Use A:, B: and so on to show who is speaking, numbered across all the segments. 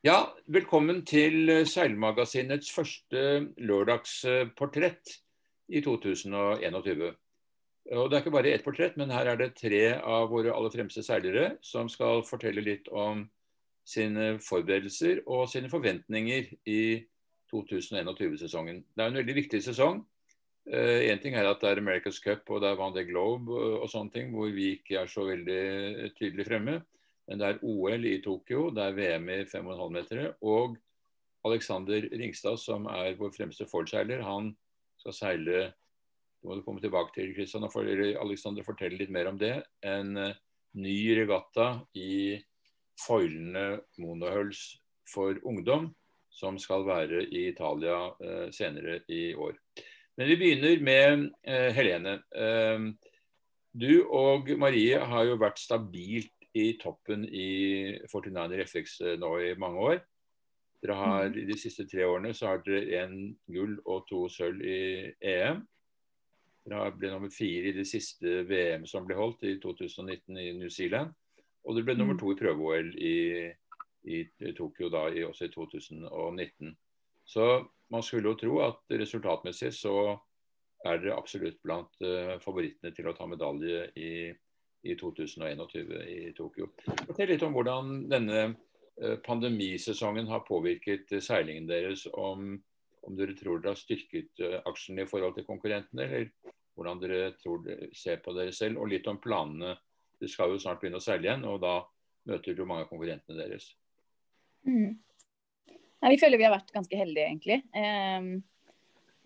A: Ja, velkommen til Seilmagasinets første lørdagsportrett i 2021. Og Det er ikke bare ett portrett, men her er det tre av våre aller fremste seilere som skal fortelle litt om sine forberedelser og sine forventninger i 2021-sesongen. Det er en veldig viktig sesong. Én uh, ting er at det er America's Cup og det er Van de Globe og, sånne ting, hvor vi ikke er så veldig tydelig fremme. Men det er OL i Tokyo, det er VM i 5,5 meter. Og Alexander Ringstad, som er vår fremste Ford-seiler, han skal seile det må du komme tilbake til, Kristian, og Alexander fortelle litt mer om det. En uh, ny regatta i foilende monohulls for ungdom, som skal være i Italia eh, senere i år. Men vi begynner med eh, Helene. du og Marie har jo vært stabilt i toppen i 49er FX eh, nå i mange år. Dere har mm. I de siste tre årene så har dere én gull og to sølv i EM. Dere ble nummer fire i det siste VM som ble holdt i 2019 i New Zealand. Og dere ble nummer mm. to i prøve-OL i, i, Tokyo da, i, også i 2019. Så man skulle jo tro at resultatmessig så er dere absolutt blant uh, favorittene til å ta medalje i i 2021 i Tokyo. Fortell litt om hvordan denne eh, pandemisesongen har påvirket eh, seilingen deres. Om, om dere tror dere har styrket eh, aksjene i forhold til konkurrentene, eller hvordan dere tror dere ser på dere selv. Og litt om planene. Du skal jo snart begynne å seile igjen, og da møter du mange av konkurrentene deres.
B: Mm. Ja, vi føler vi har vært ganske heldige, egentlig. Um,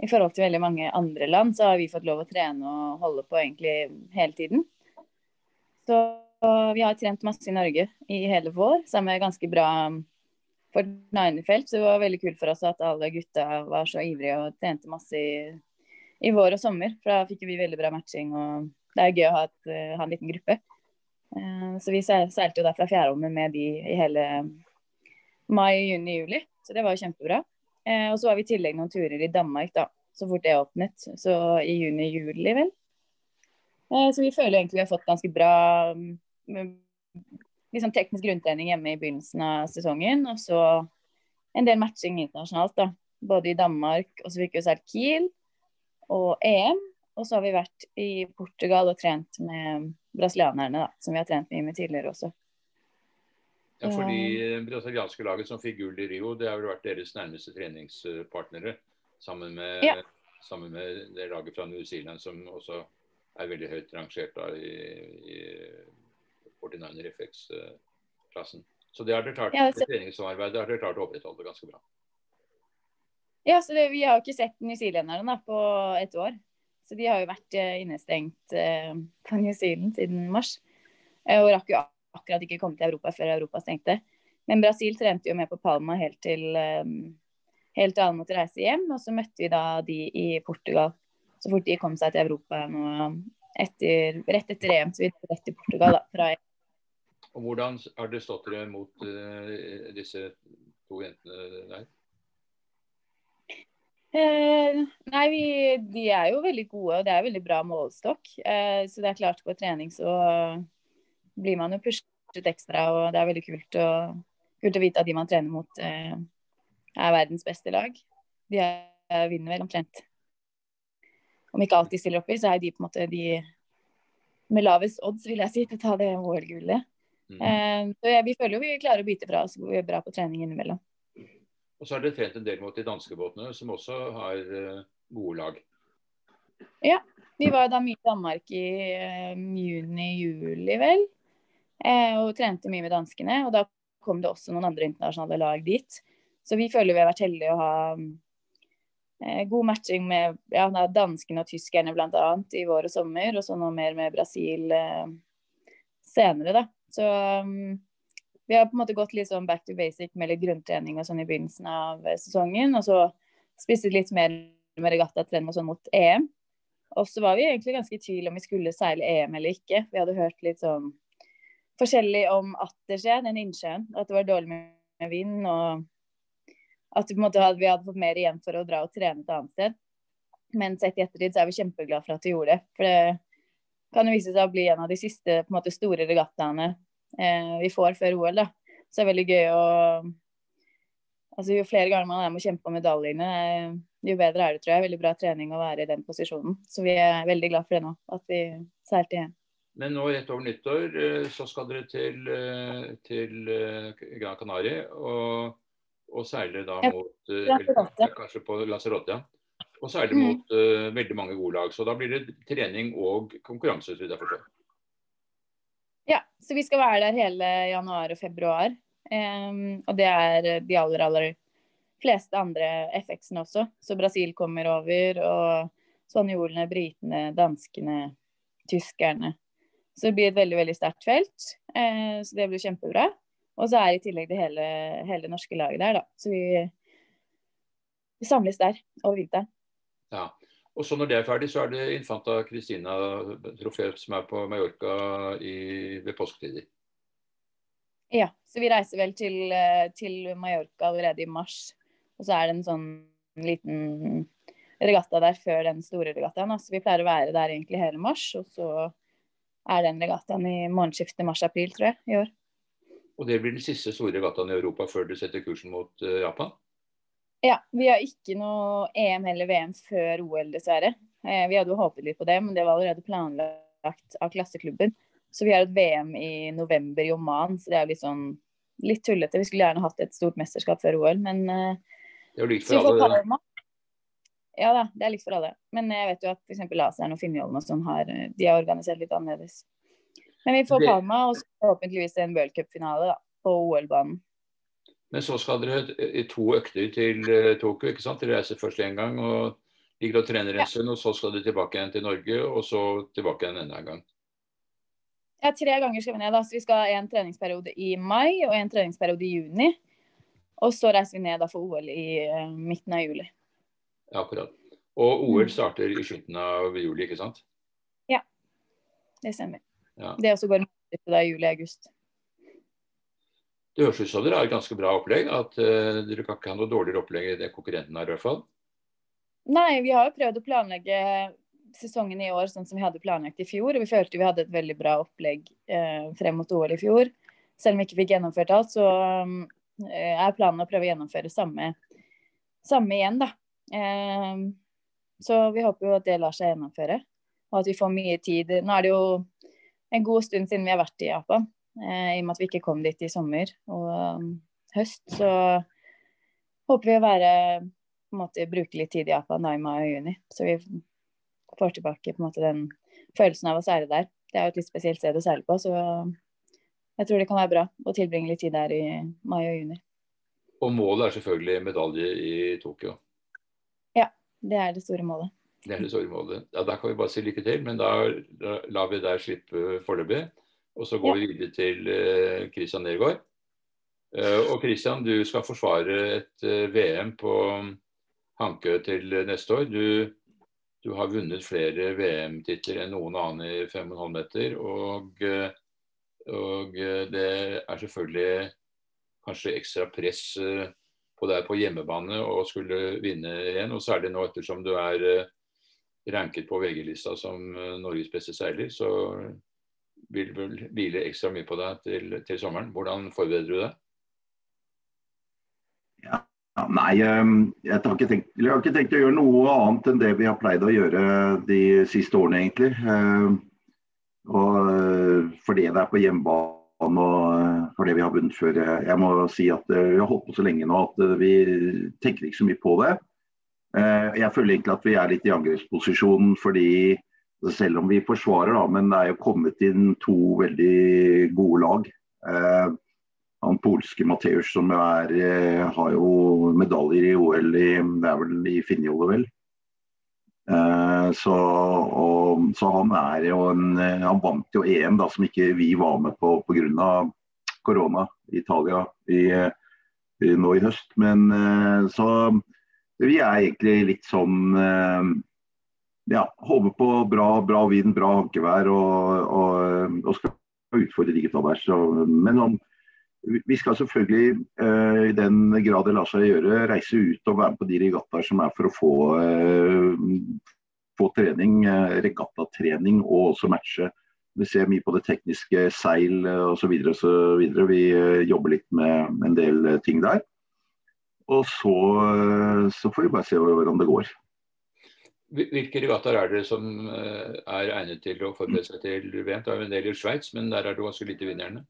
B: I forhold til veldig mange andre land så har vi fått lov å trene og holde på egentlig hele tiden. Så vi har trent masse i Norge i hele vår, sammen med ganske bra for Ninefelt. Så det var veldig kult for oss at alle gutta var så ivrige og trente masse i, i vår og sommer. For da fikk vi veldig bra matching, og det er gøy å ha, et, ha en liten gruppe. Uh, så vi seilte jo der fra fjærholmen med de i hele mai, juni, juli. Så det var jo kjempebra. Uh, og så var vi i tillegg noen turer i Danmark da, så fort det åpnet. Så i juni-juli, vel. Eh, så vi føler egentlig vi har fått ganske bra mm, liksom teknisk grunntrening hjemme i begynnelsen av sesongen. Og så en del matching internasjonalt, da. Både i Danmark, og så fikk vi seilt Kiel og EM. Og så har vi vært i Portugal og trent med brasilianerne, da, som vi har trent mye med tidligere også.
A: Ja, for de brasilianske laget som fikk gull i Rio, det har vel vært deres nærmeste treningspartnere. Sammen med, ja. sammen med det laget fra New Zealand som også er veldig høyt rangert da, i, i 49 FX-klassen. Så det har dere klart, ja, det treningssamarbeidet har dere klart å opprettholde ganske bra.
B: Ja, så det, Vi har jo ikke sett newzealenderne på et år. Så de har jo vært uh, innestengt eh, på New Zealand siden mars. Uh, og rakk jo akkurat ikke komme til Europa før Europa stengte. Men Brasil trente jo med på Palma helt til, um, helt til alle måtte reise hjem. Og så møtte vi da de i Portugal så fort de kom seg til Europa nå etter, rett etter EM, så vi rett til Portugal. da, fra
A: og Hvordan har dere stått dere mot uh, disse to jentene der?
B: Eh, nei, vi, De er jo veldig gode, og det er veldig bra målestokk. Eh, så det er klart på trening så blir man jo pushet ekstra, og det er veldig kult å, kult å vite at de man trener mot, eh, er verdens beste lag. De er, vinner vel omtrent om ikke alt de stiller opp i, så er de på en måte de med lavest odds, vil jeg si, til å ta det OL-gullet. Mm. Uh, så ja, vi føler jo vi klarer å bite fra oss vi er bra på trening innimellom.
A: Og så har dere trent en del mot de danske båtene, som også har uh, gode lag.
B: Ja, vi var da mye i Danmark i uh, juni-juli, vel. og trente mye med danskene. Og da kom det også noen andre internasjonale lag dit. Så vi føler vi har vært heldige å ha Eh, god matching med ja, danskene og tyskerne bl.a. i vår og sommer, og så nå mer med Brasil eh, senere, da. Så um, vi har på en måte gått litt sånn back to basic med litt grunntrening og sånn i begynnelsen av eh, sesongen. Og så spisset litt mer med regattatrening og sånn mot EM. Og så var vi egentlig ganske i tvil om vi skulle seile EM eller ikke. Vi hadde hørt litt sånn forskjellig om Attersjø, den innsjøen. At det var dårlig med vind. og at vi, hadde, fått mer igjen for å dra og trene et annet sted. Men sett i ettertid så er vi kjempeglade for at vi gjorde det. For det kan jo vise seg å bli en av de siste måte, store regattaene eh, vi får før OL. da. Så det er veldig gøy å Altså, jo flere ganger man er med å kjempe om medaljene, jo bedre er det, tror jeg. Veldig bra trening å være i den posisjonen. Så vi er veldig glad for det nå, at vi seilte igjen.
A: Men nå rett over nyttår eh, så skal dere til, eh, til eh, Gran Canaria og, og særlig da mot eller, Kanskje på Lanzarote. Og særlig mm. mot uh, veldig mange gode lag. Så da blir det trening og konkurranse, så jeg forstår.
B: Ja, så vi skal være der hele januar og februar. Um, og det er de aller, aller fleste andre FX-ene også. Så Brasil kommer over, og spanjolene, britene, danskene, tyskerne. Så det blir et veldig veldig sterkt felt. Uh, så det blir kjempebra. Og så er i tillegg det hele, hele norske laget der, da. Så vi, vi samles der over vinteren.
A: Ja. Og så når det er ferdig, så er det Infanta Cristina-trofeet som er på Mallorca i, ved påsketider.
B: Ja, så vi reiser vel til, til, Mallorca allerede i mars. Og så er det en sånn liten regatta der før den store regattaen. Så vi pleier å være der egentlig hele mars. Og så er den regattaen i morgenskiftet mars-april, tror jeg, i år.
A: Og det blir den siste store regattaen i Europa før du setter kursen mot uh, Japan?
B: Ja, vi har ikke noe EM eller VM før OL, dessverre. Eh, vi hadde jo håpet litt på det, men det var allerede planlagt av klasseklubben. Så vi har et VM i november i Oman, så det er litt sånn litt tullete. Vi skulle gjerne hatt et stort mesterskap før OL, men uh,
A: Det er jo likt for alle.
B: Ja da, det er likt for alle. Men jeg vet jo at f.eks. Laseren og Finnjollen og sånn har de har organisert litt annerledes. Men vi får det... Palma og forhåpentligvis en World Cup-finale på OL-banen.
A: Men så skal dere i to økter til uh, Tokyo, ikke sant? Dere reiser først én gang og ligger og trener en ja. stund, og så skal dere tilbake igjen til Norge, og så tilbake igjen enda en gang.
B: Ja, tre ganger skal vi ned. da, så Vi skal ha en treningsperiode i mai og en treningsperiode i juni. Og så reiser vi ned da for OL i uh, midten av juli.
A: Ja, Akkurat. Og OL mm. starter i slutten av juli, ikke sant?
B: Ja, det stemmer. Ja. Det også går da i juli-august.
A: Det høres ut som dere har et ganske bra opplegg. At uh, dere kan ikke ha noe dårligere opplegg enn det konkurrenten har i hvert fall.
B: Nei, vi har jo prøvd å planlegge sesongen i år sånn som vi hadde planlagt i fjor. Og vi følte vi hadde et veldig bra opplegg uh, frem mot OL i fjor. Selv om vi ikke fikk gjennomført alt, så um, er planen å prøve å gjennomføre samme, samme igjen, da. Ehm, så vi håper jo at det lar seg gjennomføre, og at vi får mye tid. Nå er det jo en god stund siden vi har vært i Japan, eh, i og med at vi ikke kom dit i sommer og um, høst. Så håper vi å være på en måte bruke litt tid i Japan da i mai og juni, så vi får tilbake på en måte den følelsen av å seile der. Det er jo et litt spesielt sted å seile på, så jeg tror det kan være bra å tilbringe litt tid der i mai og juni.
A: Og målet er selvfølgelig medalje i Tokyo?
B: Ja, Det er det store målet.
A: Er store målet. Ja, Da kan vi bare si lykke til, men da, lar vi deg slippe foreløpig. Og så går ja. vi videre til uh, Christian Nergård. Uh, og Christian, du skal forsvare et uh, VM på Hankø til neste år. Du, du har vunnet flere VM-titler enn noen annen i 5,5 meter. Og, og det er selvfølgelig kanskje ekstra press på deg på hjemmebane å skulle vinne igjen. Og særlig nå ettersom du er eh, ranket på VG-lista som eh, Norges beste seiler, så vil det vel hvile ekstra mye på deg til, til sommeren. Hvordan forbereder du deg?
C: Ja, nei, ehm, jeg har, tenkt, jeg har, ikke tenkt, å gjøre noe annet enn det vi har pleid å gjøre de siste årene, egentlig. Ehm, og eh, fordi det er på hjemmebane og fordi for det vi har vunnet før. Jeg må si at eh, vi har holdt på så lenge nå at eh, vi tenker ikke så mye på det. Jeg føler egentlig at vi er litt i angrepsposisjon fordi selv om vi forsvarer, da, men det er jo kommet inn to veldig gode lag. Han polske Mateusz som er, har jo medaljer i OL i, det er vel i Finnjolle, vel. Eh, så, og, så, han er jo en Han vant jo EM da, som ikke vi var med på pga. korona i Italia i, i, nå i høst. Men eh, så vi er egentlig litt sånn eh, ja, håper på bra, bra vind, bra hankevær og, og, og skal utfordre digitalt der. Men om, vi skal selvfølgelig, uh, i den grad det lar seg gjøre, reise ut og være med på de regattaer som er for å få, få trening, regattatrening og også matche. Vi ser mye på det tekniske, seil osv. osv. Vi jobber litt med en del ting der. Og så, så får vi bare se hvordan det går.
A: Hvilke regattaer er det som er egnet til å forberede seg til VM? Det er en del i Sveits, men der er det ganske lite vinnerne.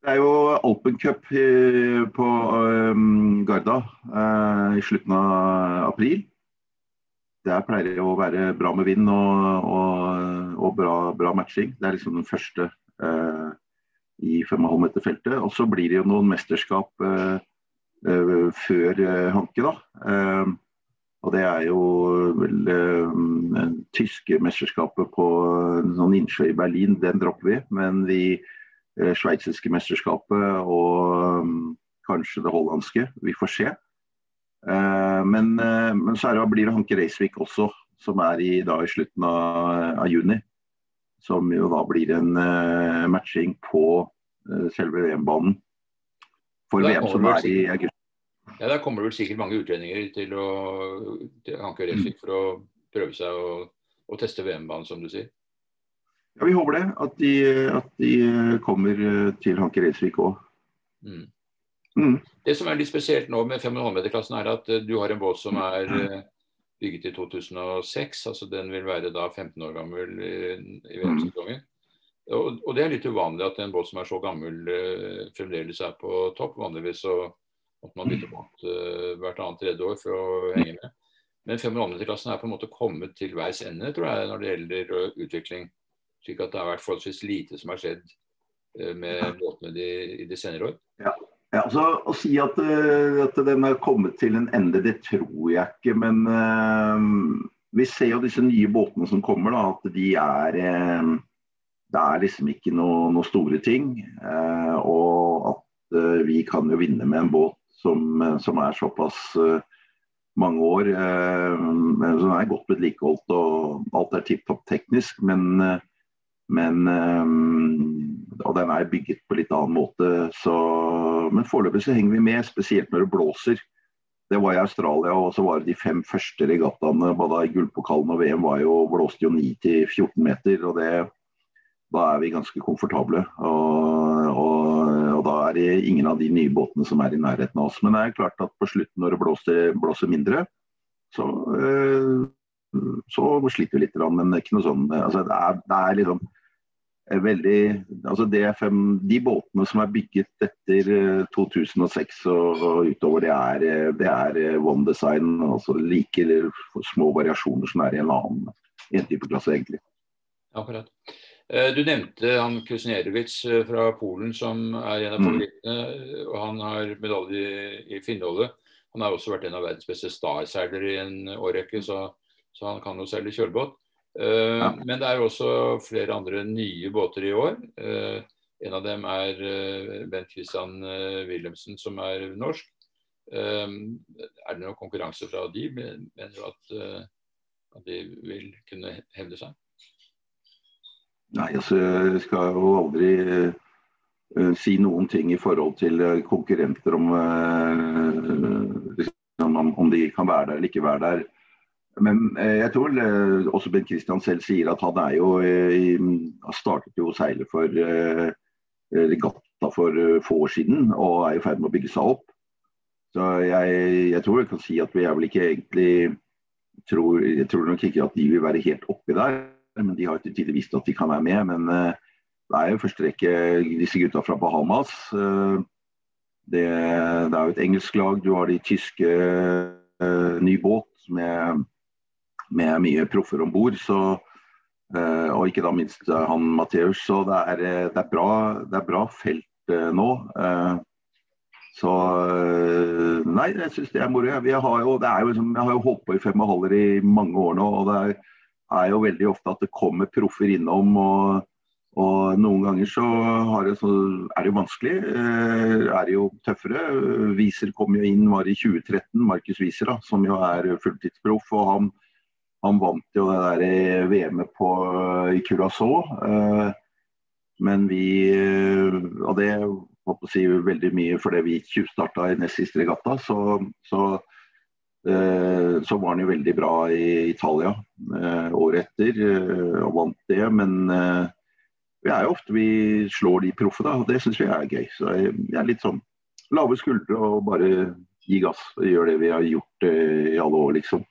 C: Det er jo Alpencup på um, Garda uh, i slutten av april. Der pleier det å være bra med vind og, og, og bra, bra, matching. Det er liksom den første i 5,5 meter feltet. Og så blir det jo noen mesterskap uh, før Hanke, da. og det er jo vel tyske mesterskapet på en sånn innsjø i Berlin. Den dropper vi. Men vi Eh, sveitsiske mesterskapet og kanskje det hollandske. Vi får se. Men, men, så det, blir det Hanke Reisvik også, som er i, da, i slutten av, av, juni. Som jo da blir en matching på selve VM-banen. For VM som er i august.
A: Ja, Der kommer det vel sikkert mange utlendinger til, å, til Hanke Reisvik for å prøve seg å, å teste VM-banen, som du sier.
C: Ja, Vi håper det. At de, at de kommer eh, til Hanke Eidsvik òg. Mm.
A: Mm. Det som er litt spesielt nå med 5,5-meterklassen, er at uh, du har en båt som er uh, bygget i 2006. altså Den vil være da 15 år gammel i, i VM-sesongen. Og, og, det er litt uvanlig at en båt som er så gammel fremdeles er på topp. Vanligvis så måtte man bytter båt hvert annet tredje år for å henge med. Men 5. og 2. klassen er på en måte kommet til veis ende, tror jeg, når det gjelder utvikling. Slik at det har vært forholdsvis lite som har skjedd eh, med båtene de, i de senere år.
C: Ja. Ja, altså, Å si at, uh, at, den har kommet til en ende, det tror jeg ikke. Men uh, vi ser jo disse nye båtene som kommer, da, at de er uh, Det er liksom ikke noe, noe store ting. og at vi kan jo vinne med en båt som, som er såpass mange år. som er godt vedlikeholdt og alt er tipp topp teknisk. Men men, og den er bygget på litt annen måte. Så, men foreløpig så henger vi med, spesielt når det blåser. Det var i Australia, og så var det de fem første regattaene både i gullpokalen og VM var jo, blåste jo 9-14 meter. og det, Da er vi ganske komfortable. Og, og, og, da er det ingen av de nye båtene som er i nærheten av oss. Men det er klart at på slutten når det blåser, blåser mindre, så, øh, så sliter vi litt. Men ikke noe sånn altså det, er, det er liksom veldig altså DFM, De båtene som er bygget etter 2006 eh, og, og utover, det er, eh, det er one design. altså Like små variasjoner som er i en annen en type klasse, egentlig.
A: Akkurat. Du nevnte han Kusnerowicz fra Polen, som er en av mm. favorittene. og Han har medalje i Finnholdet. Han har også vært en av verdens beste starseilere i en årrekke, så, så han kan jo seile kjølebåt. Eh, ja. Men det er også flere andre nye båter i år. Eh, en av dem er eh, Bent Christian Wilhelmsen, som er norsk. Er det noen konkurranse fra de? Mener du at, at de vil kunne hevde seg?
C: Nei, altså jeg skal jo aldri uh, si noen ting i forhold til uh, konkurrenter om, uh, om de kan være der eller ikke være der. Men uh, jeg tror eh, også Bent Christian selv sier at han er jo eh, har startet jo seile for regatta for få år siden og er i ferd med å bygge seg opp. Så jeg, jeg tror jeg kan si at vi er vel ikke egentlig tror, Jeg tror nok ikke at de vil være helt oppi der, men de har til tider visst at de kan være med. Men det er jo første rekke disse gutta fra Bahamas. Det, det er jo et engelsk lag. Du har de tyske ny båt med med mye proffer om bord. Og ikke da minst han Matheus. Så det er, eh, det, er bra, det er, bra, felt nå. så nei, jeg syns det er moro. Vi har jo, det er jo liksom, jeg har jo holdt på i fem og halver i mange år nå. og det er, er jo veldig ofte at det kommer proffer innom. og og noen ganger så, det, så er det jo vanskelig. Eh, er det jo tøffere. Wieser kom jo inn, var i 2013, Markus Wieser, som jo er fulltidsproff. Og han han vant jo det der VM-et i Curacao. Eh, men vi eh, Og det håper å si veldig mye fordi vi tjuvstarta i nest siste regatta. Så, så, eh, så, var han jo veldig bra i Italia året etter og vant det. Men vi er jo ofte vi slår de proffe, da, og det syns vi er gøy. Så jeg er litt sånn lave skuldre og bare gi gass. Gjøre det vi har gjort eh, i alle år, liksom.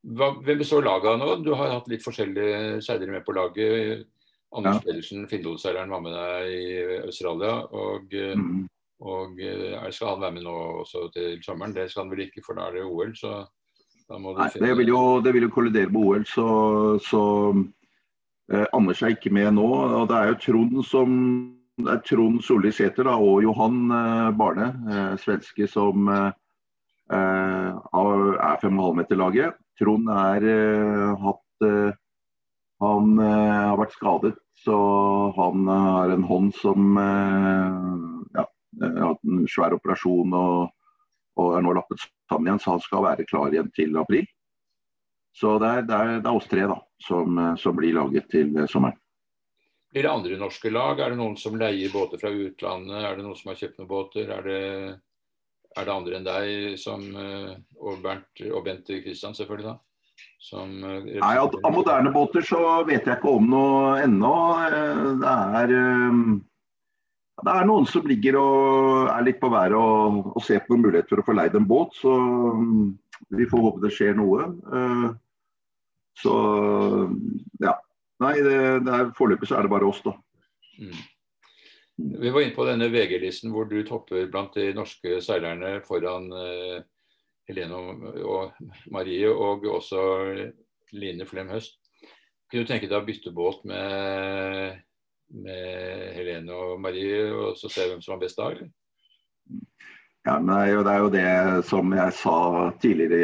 A: Hvem består laget av nå? Du har hatt litt forskjellige seilere med på laget. Anders ja. Pedersen, Finnodseileren, var med deg i Australia. Og, eh, mm. Og skal han være med nå også til sommeren? Det skal han vel ikke, for da er det OL. så da
C: Nei, det vil, jo, det vil jo kollidere med OL, så, så eh, Anders er ikke med nå. og Det er jo Trond som det er Trond Solli Sæther og Johan eh, Barne, eh, svenske, som eh, er 5,5-meterlaget. Trond er eh, hatt eh, Han har vært skadet, så han har en hånd som hatt en svær operasjon og, og er nå lappet sammen igjen, så han skal være klar igjen til april. Så det er, det er, det er oss tre da, som, som, blir laget til sommeren.
A: Blir det andre norske lag? Er det noen som leier båter fra utlandet? Er det noen som har kjøpt noen båter? Er det, er det andre enn deg som, eh, og, Bernt, og Bent Kristian selvfølgelig da? Som,
C: eh, Nei, Av moderne båter så vet jeg ikke om noe ennå. Eh, det er det er noen som ligger og er litt på været og, og ser på muligheter for å få leid en båt. Så mm, vi får håpe det skjer noe. Uh, så ja. Nei, det, foreløpig så er det bare oss, da. Mm.
A: Vi var inne på denne VG-listen hvor du topper blant de norske seilerne foran uh, Helene og, Marie, og også Line Flem Høst. Kunne du tenke deg å bytte båt med med Helene og Marie, og så se hvem som var best da, eller?
C: Ja, men det er, jo, det er jo det som jeg sa tidligere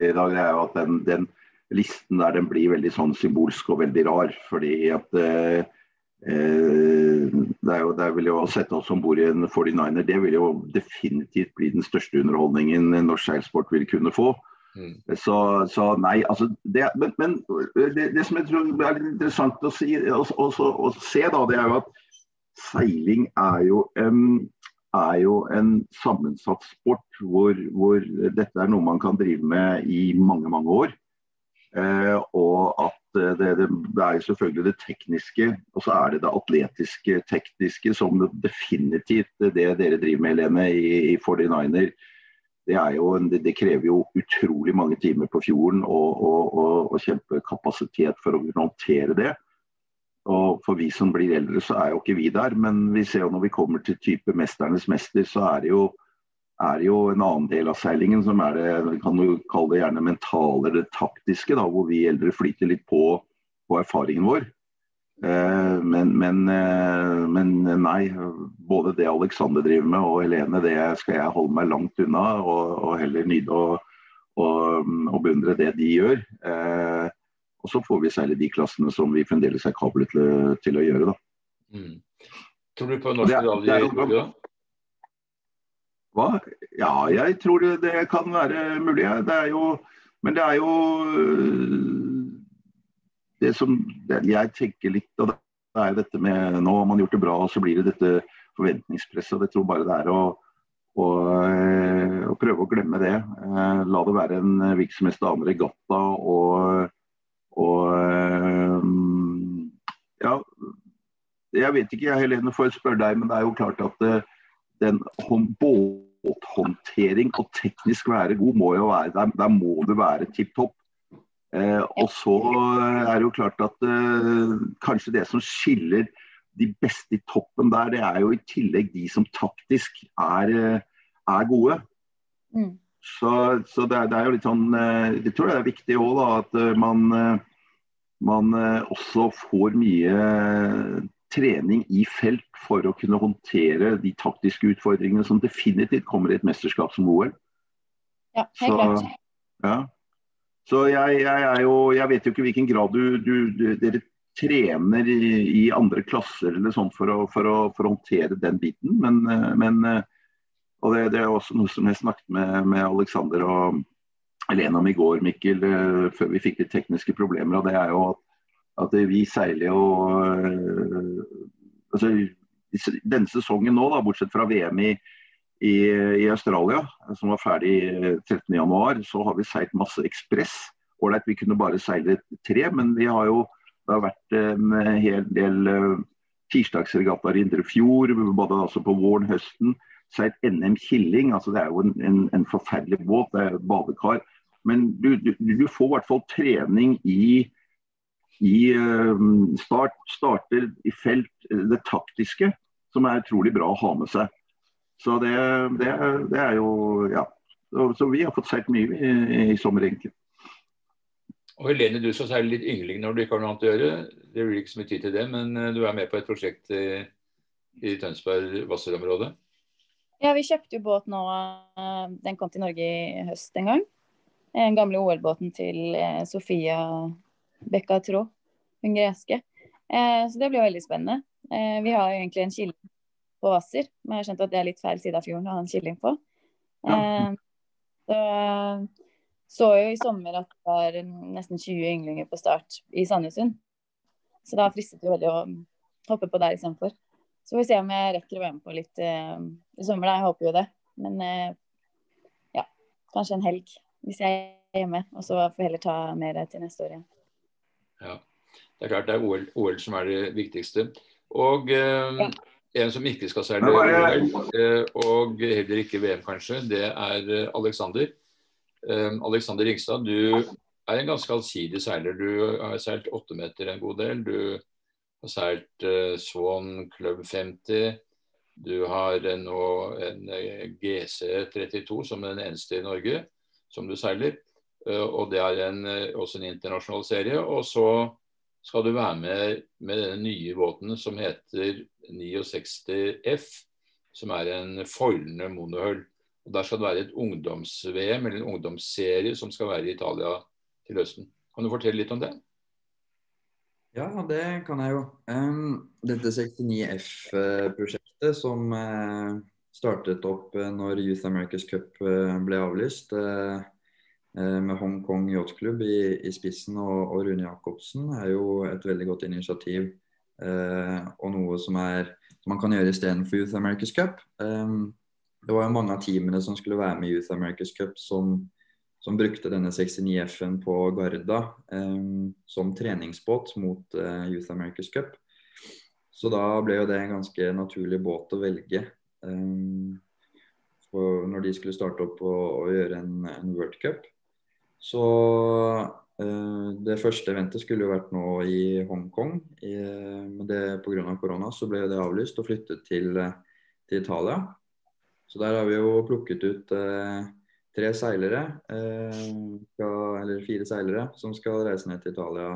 C: i dag, det er jo at den, den listen der den blir veldig sånn symbolsk og veldig rar. Fordi at eh, eh det er jo, det vil jo å sette oss om bord i en 49er, det vil jo definitivt bli den største underholdningen norsk seilsport vil kunne få. Mm. Så, så, nei, altså det, Men, men det, det, som jeg tror er litt interessant å, si, å, å se, da, det er jo at seiling er jo en, er jo en sammensatt sport hvor, hvor, dette er noe man kan drive med i mange, mange år. Uh, og at det, det, det, er selvfølgelig det tekniske, og så er det det atletiske, tekniske, som definitivt det dere driver med, Helene, i, i 49er det, jo, det, krever jo utrolig mange timer på fjorden og, og, og, og kjempekapasitet for å kunne håndtere det. Og For vi som blir eldre, så er jo ikke vi der. Men vi ser jo når vi kommer til type 'Mesternes mester', så er det jo, er det jo en annen del av seilingen som er det vi kan jo kalle det gjerne mentale eller taktiske, da, hvor vi eldre flyter litt på, på erfaringen vår. Eh, men, men, eh, men, nei, både det Alexander driver med og Helene, det skal jeg holde meg langt unna. Og, og heller nyte og, og, og, beundre det de gjør. Eh, og så får vi særlig de klassene som vi fremdeles er kablet til, til, å gjøre. da. Mm.
A: Tror du på norsk medalje i Norge, da?
C: Hva? Ja, jeg tror det, det kan være mulig. Det er jo, men det er jo det som jeg tenker litt, og det er dette med Nå har man gjort det bra, og så blir det dette forventningspresset. Jeg tror bare det er å, å, eh, å prøve å glemme det. Eh, la det være en virksomhet annen regatta og, og eh, Ja, jeg vet ikke, jeg Helene får spørre deg, men det er jo klart at den båthåndtering og teknisk være god må jo være Der, der må du være tipp topp. Eh, og så er det jo klart at eh, kanskje det som skiller de beste i toppen der, det er jo i tillegg de som taktisk er, eh, er gode. Mm. Så, så det, er, det, er, jo litt sånn Jeg eh, tror det er viktig òg at eh, man, man også får mye trening i felt for å kunne håndtere de taktiske utfordringene som definitivt kommer i et mesterskap som OL.
B: Ja, helt klart.
C: Ja. Så jeg, jeg, jo, jeg vet jo ikke hvilken grad du, du, du dere trener i, i, andre klasser eller sånt for for, for å, håndtere den biten. Men, men og det, det, er også noe som jeg snakket med, med Alexander og Elena om i går, Mikkel, eh, før vi fikk litt tekniske problemer. og det er jo at, at vi seiler jo eh, altså, Denne sesongen nå, da, bortsett fra VM i i, i, Australia, som var ferdig 13.1, så har vi seilt masse ekspress. Ålreit, vi kunne bare seile tre, men vi har jo, det har vært en hel del tirsdagsregattaer i Indre Fjord, både altså på våren, høsten. Seilt NM Killing, altså det er jo en, en, en forferdelig båt, det er et badekar. Men du, du, du får i hvert fall trening i, i start, starter, i felt, det taktiske, som er utrolig bra å ha med seg. Så det, det, det er jo Ja. Så, så, vi har fått sett mye i, i sommer, egentlig.
A: Og Helene, du skal seile litt yngling når du ikke har noe annet å gjøre. Det blir ikke så mye tid til det, men du er med på et prosjekt i, i Tønsberg-Hvasser-området?
B: Ja, vi kjøpte jo båt nå. Den kom til Norge i høst en gang. Den gamle OL-båten til Sofia Bekka Trå, hun greske. Så det blir jo veldig spennende. Vi har jo egentlig en kilde på Hvasser, men jeg har skjønt at det er litt feil side av fjorden å ha en killing på. Ja. Så så jo i sommer at det var nesten 20 ynglinger på start i Sandnessund. Så da fristet det veldig å hoppe på der istedenfor. Så får vi se om jeg rekker å være med på litt eh, i sommer. da, Jeg håper jo det. Men eh, ja, kanskje en helg hvis jeg er hjemme. Og så får vi heller ta mer til neste år igjen.
A: Ja, det er klart det er OL, OL som er det viktigste. Og eh, ja. En som ikke skal seile OL, og heller ikke VM kanskje, det er Alexander. Alexander Ringstad, du er en ganske allsidig seiler. Du har seilt åttemeter en god del. Du har seilt Swan Club 50. Du har nå en GC32 som den eneste i Norge som du seiler. Og det er en, også en internasjonal serie. Og så skal du være med med denne nye båten som heter 69F, som er en foilende monohull. Og Der skal det være et ungdoms-VM eller en ungdomsserie som skal være i Italia til høsten. Kan du fortelle litt om det?
D: Ja, det kan jeg jo. Um, dette 69F-prosjektet som uh, startet opp uh, når Youth America's Cup uh, ble avlyst, med Hongkong Yacht Club i, i spissen og, og, Rune Jacobsen, er jo et veldig godt initiativ. og noe som, er, som man kan gjøre istedenfor Youth America's Cup. Eh, det var jo mange av teamene som skulle være med i Youth America's Cup, som, som brukte denne 69F-en på Garda eh, som treningsbåt mot uh, Youth America's Cup. Så da ble jo det en ganske naturlig båt å velge. Um, når de skulle starte opp og, og gjøre en, en, World Cup. Så uh, det første eventet skulle jo vært nå i Hongkong. Men pga. korona så ble det avlyst og flyttet til, til Italia. Så der har vi jo plukket ut eh, tre seilere, eh, fra, eller fire seilere, som skal reise ned til Italia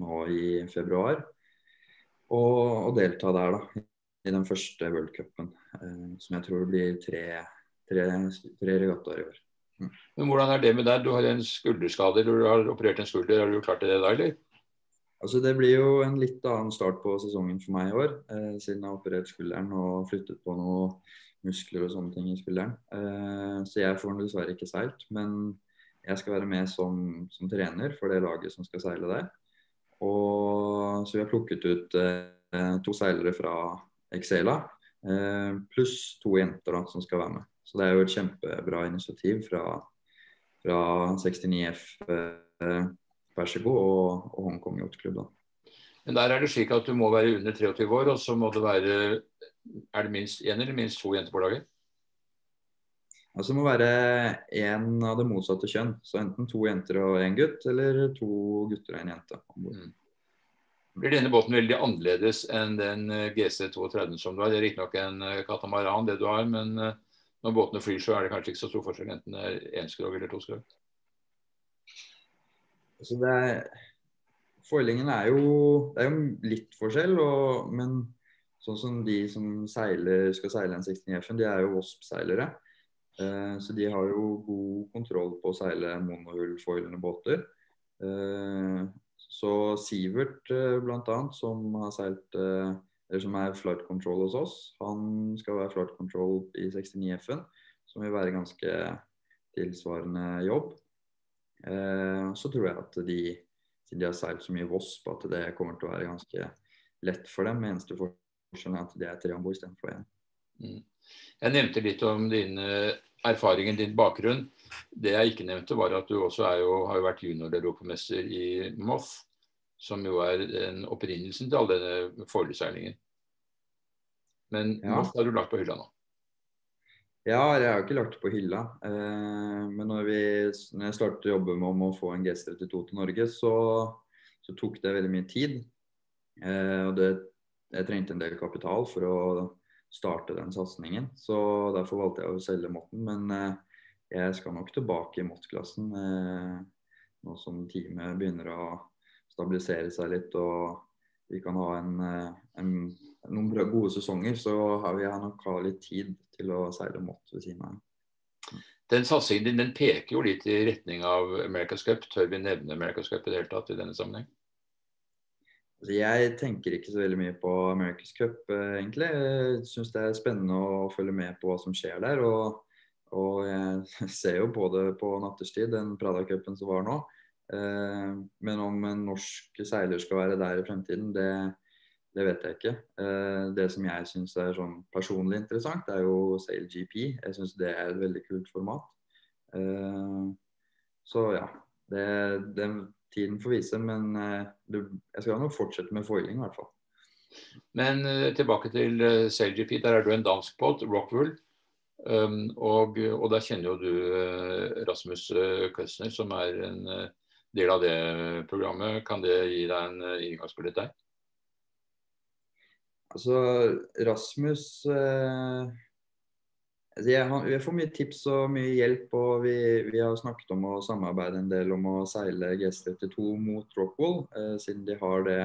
D: nå i februar. Og, og delta der, da. I den første worldcupen, eh, som jeg tror blir tre, tre, tre regattaer i år.
A: Men Hvordan er det med deg? Du har en skulderskade, du har operert en skulder. Har du klart det da, eller?
D: Altså Det blir jo en litt annen start på sesongen for meg i år, eh, siden jeg har operert skulderen og flyttet på noen muskler og sånne ting i skulderen. Eh, så jeg får den dessverre ikke seilt. Men jeg skal være med som, som, trener for det laget som skal seile der. Og så vi har plukket ut eh, to seilere fra Exela, uh, pluss to jenter da, som skal være med. Så det er jo et kjempebra initiativ fra, fra 69F Persico og, og Hongkong Yachtklubb.
A: Men der er det slik at du må være under 23 år, og så må det være Er det minst én eller minst to jenter på laget?
D: Altså det må være én av det motsatte kjønn. Så enten to jenter og én gutt, eller to gutter og én jente. Mm.
A: Blir denne båten veldig annerledes enn den eh, GC32 som du har? Det er riktignok en eh, katamaran, det du har, men eh, når båtene flyr, så er det kanskje ikke så stor forskjell enten det er én skrog eller to skrog?
D: Altså det er Foilingen er jo, det er jo litt forskjell, og, men sånn som de som seiler, skal seile en 69F-en, de er jo Wasp-seilere. Eh, så de har jo god kontroll på å seile monohull-foilende båter. Eh, så Sivert eh, bl.a., som har seilt eh, eller som er flight control hos oss, han skal være flight control i 69F-en, som vil være ganske tilsvarende jobb. Eh, så tror jeg at de siden de har seilt så mye Voss på at det kommer til å være ganske lett for dem. Eneste forskjellen er at de er tre om bord istedenfor én.
A: Mm. Jeg nevnte litt om din erfaring, din bakgrunn. Det jeg ikke nevnte, var at du også jo, har jo vært junior-europamester i MOF, som jo er opprinnelsen til all denne foreseilingen. Men
D: Ja.
A: Moss har du lagt på hylla nå.
D: Ja, jeg har ikke lagt det på hylla. Eh, men når, vi, når jeg startet å jobbe med om å få en GS32 til Norge, så, så tok det veldig mye tid. Eh, og det, jeg trengte en del kapital for å starte den satsingen. Så derfor valgte jeg å selge Motten. Men eh, jeg skal nok tilbake i Mott-klassen eh, nå som teamet begynner å stabilisere seg litt og vi kan ha en, eh, en noen gode sesonger, så har vi nok ha litt tid til å seile mot ved siden av.
A: Den satsingen din den peker jo litt i retning av America's Cup. Tør vi nevne America's Cup i det hele tatt i denne sammenheng?
D: Altså, jeg tenker ikke så veldig mye på America's Cup, eh, egentlig. Jeg syns det er spennende å følge med på hva som skjer der. Og, og jeg ser jo på det på nattestid, den Prada-cupen som var nå. Eh, men om en norsk seiler skal være der i fremtiden, det, det vet jeg ikke. Eh, det som jeg syns er sånn personlig interessant, er jo Sail GP. Jeg syns det er et veldig kult format. Eh, så ja. Det, det tiden får vise, men jeg skal nok fortsette med foiling i hvert fall.
A: Men tilbake til SailGP. Der er du en dansk båt, Rockwool. Um, og, og der kjenner jo du Rasmus Køsner, som er en del av det programmet. Kan det gi deg en uh, inngangsbillett der?
D: Altså, Rasmus eh, altså jeg, han, Jeg får mye tips og mye hjelp, og vi, vi, har snakket om å samarbeide en del om å seile GS32 mot Rockwall, eh, siden de har, det,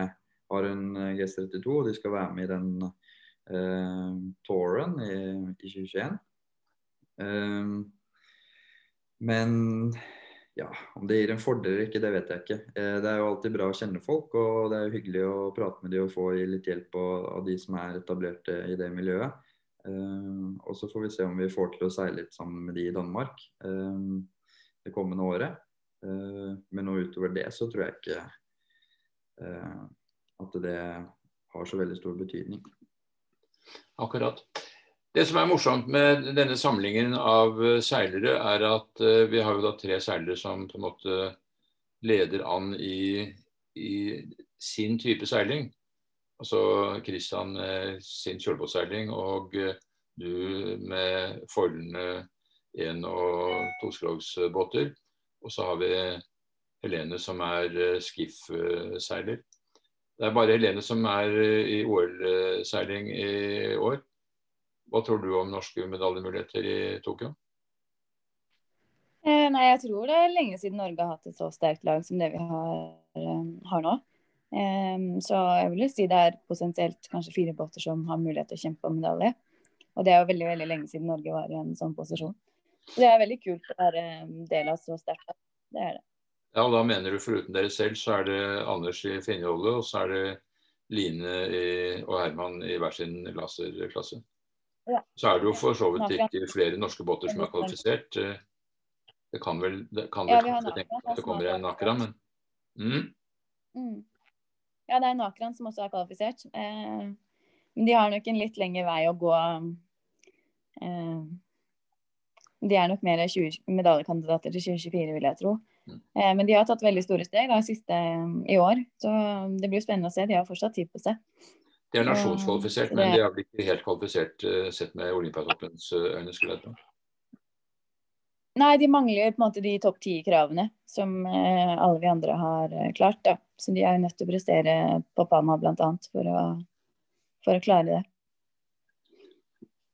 D: har en GS32 og de skal være med i den eh, touren i, i 2021. Um, men ja, om det gir en fordel eller ikke, det vet jeg ikke. Eh, det er jo alltid bra å kjenne folk, og det er jo hyggelig å prate med de og få litt hjelp av de som er etablerte i det miljøet. Eh, og så får vi se om vi får til å seile litt sammen med de i Danmark eh, det kommende året. Men nå utover det så tror jeg ikke at det har så veldig stor betydning.
A: Akkurat. Det som er morsomt med denne samlingen av seilere, er at vi har jo da tre seilere som på en måte leder an i, i sin type seiling. Altså Kristian sin kjølbåtseiling og du med forholdene én- og toskrogsbåter. Og så har vi Helene som er skiff-seiler. Det er bare Helene som er i OL-seiling i år. Hva tror du om norske medaljemuligheter i Tokyo?
B: Eh, nei, jeg tror det er lenge siden Norge har hatt et så sterkt lag som det vi har, eh, har nå. Eh, så jeg vil si det er potensielt kanskje fire båter som har mulighet til å kjempe om medalje. Og det er jo veldig veldig lenge siden Norge var i en sånn posisjon. Så det er veldig kult å være del av så sterkt lag. Det er det.
A: Ja, og da mener du foruten dere selv, så er det Anders i Finjolle, og så er det Line i, og Herman i hver sin laserklasse. Så er det jo for så vidt ikke flere norske båter som er kvalifisert. Det kan vel, det kan vel
B: Ja,
A: kanskje tenkes at det kommer en Nakra, men mm.
B: Mm. Ja, det er en Akran som også er kvalifisert. Eh, men de har nok en litt lengre vei å gå. Eh, de er nok mer 20, medaljekandidater til 2024, vil jeg tro.
A: Mm.
B: Eh, men de har tatt veldig store steg da, siste i år, så det blir spennende å se. De har fortsatt tid på seg.
A: De er nasjonskvalifisert, men
B: det-
A: de er vel ikke helt kvalifisert eh, sett med Olympiatoppens eh, øyne, skulle jeg tro.
B: Nei, de mangler på en måte de topp ti-kravene som eh, alle vi andre har eh, klart. Da. Så de er jo nødt til å prestere på Palma bl.a. For, å- for å klare det.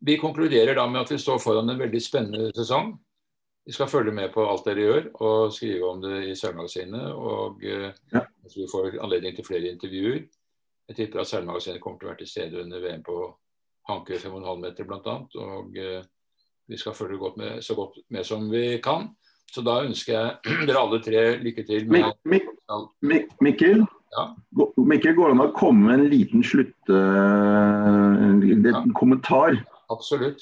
A: Vi konkluderer da med at vi står foran en veldig spennende sesong. Vi skal følge med på alt dere gjør og skrive om det i Seilmagasinet. Og eh,
C: Ja.
A: så vi får anledning til flere intervjuer. Jeg tipper at Seilmagasinet kommer til å være til stede under VM på Hanke 5,5 meter bl.a. Og eh, vi skal følge godt med, så godt med som vi kan. Så da ønsker jeg dere alle tre lykke til med
C: Mik Mik Mik Mikkel,
A: Ja.
C: Mikkel, går det an å komme med en liten slutt... eh, en liten
A: Ja.
C: kommentar?
A: Absolutt.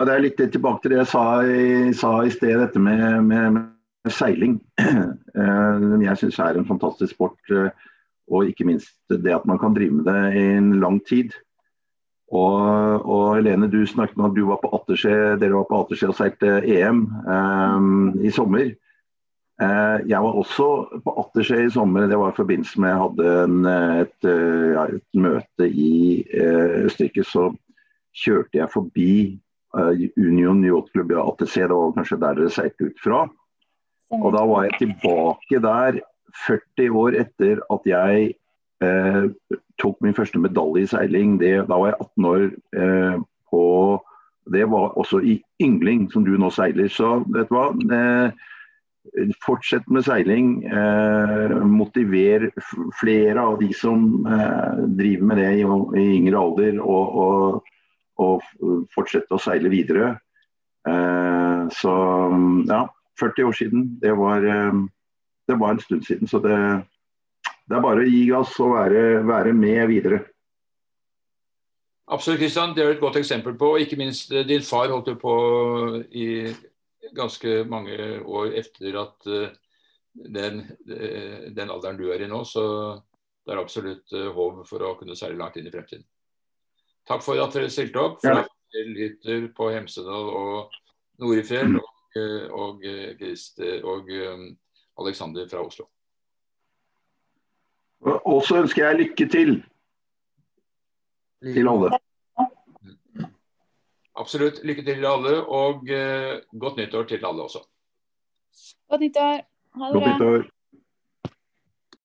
C: Ja, Det er litt tilbake til det jeg sa i, sa i sted, dette med, med, med seiling. Eh, jeg syns er en fantastisk sport. Og ikke minst det at man kan drive med det i en lang tid. Og, og Helene, du snakket om at du var på Atterskje, dere var på Atterskje og seilte EM um, i sommer. Uh, jeg var også på Atterskje i sommer. Det var i forbindelse med jeg hadde en, et, eh, ja, et møte i uh, Østerrike. Så kjørte jeg forbi uh, Union Yachtklubb i ATC. Det var kanskje der dere seilte ut fra. Og da var jeg tilbake der 40 år etter at jeg eh, tok min første medalje i seiling. Det, da var jeg 18 år eh, på Det var også i yngling, som du nå seiler. Så vet du hva. Eh, Fortsett med seiling. Eh, motiver flere av de som eh, driver med det i, i yngre alder, og, og, og fortsette å seile videre. Eh, så ja, 40 år siden. Det var, det var en stund siden. Så det, det, er bare å gi gass og være, være med videre.
A: Absolutt, Kristian. Det er et godt eksempel på. Ikke minst eh, din far holdt jo på i ganske mange år etter at uh, den, uh, den, alderen du er i nå. Så det er absolutt håp for å kunne seile langt inn i fremtiden. Takk for at dere stilte opp. For ja. lytter på Hemsedal og Norefjell og, og, og um, Alexander fra Oslo.
C: Og så ønsker jeg lykke til til alle.
A: Absolutt. Lykke til til alle, og uh, godt nyttår til alle også.
B: Godt nyttår.
C: Ha det bra.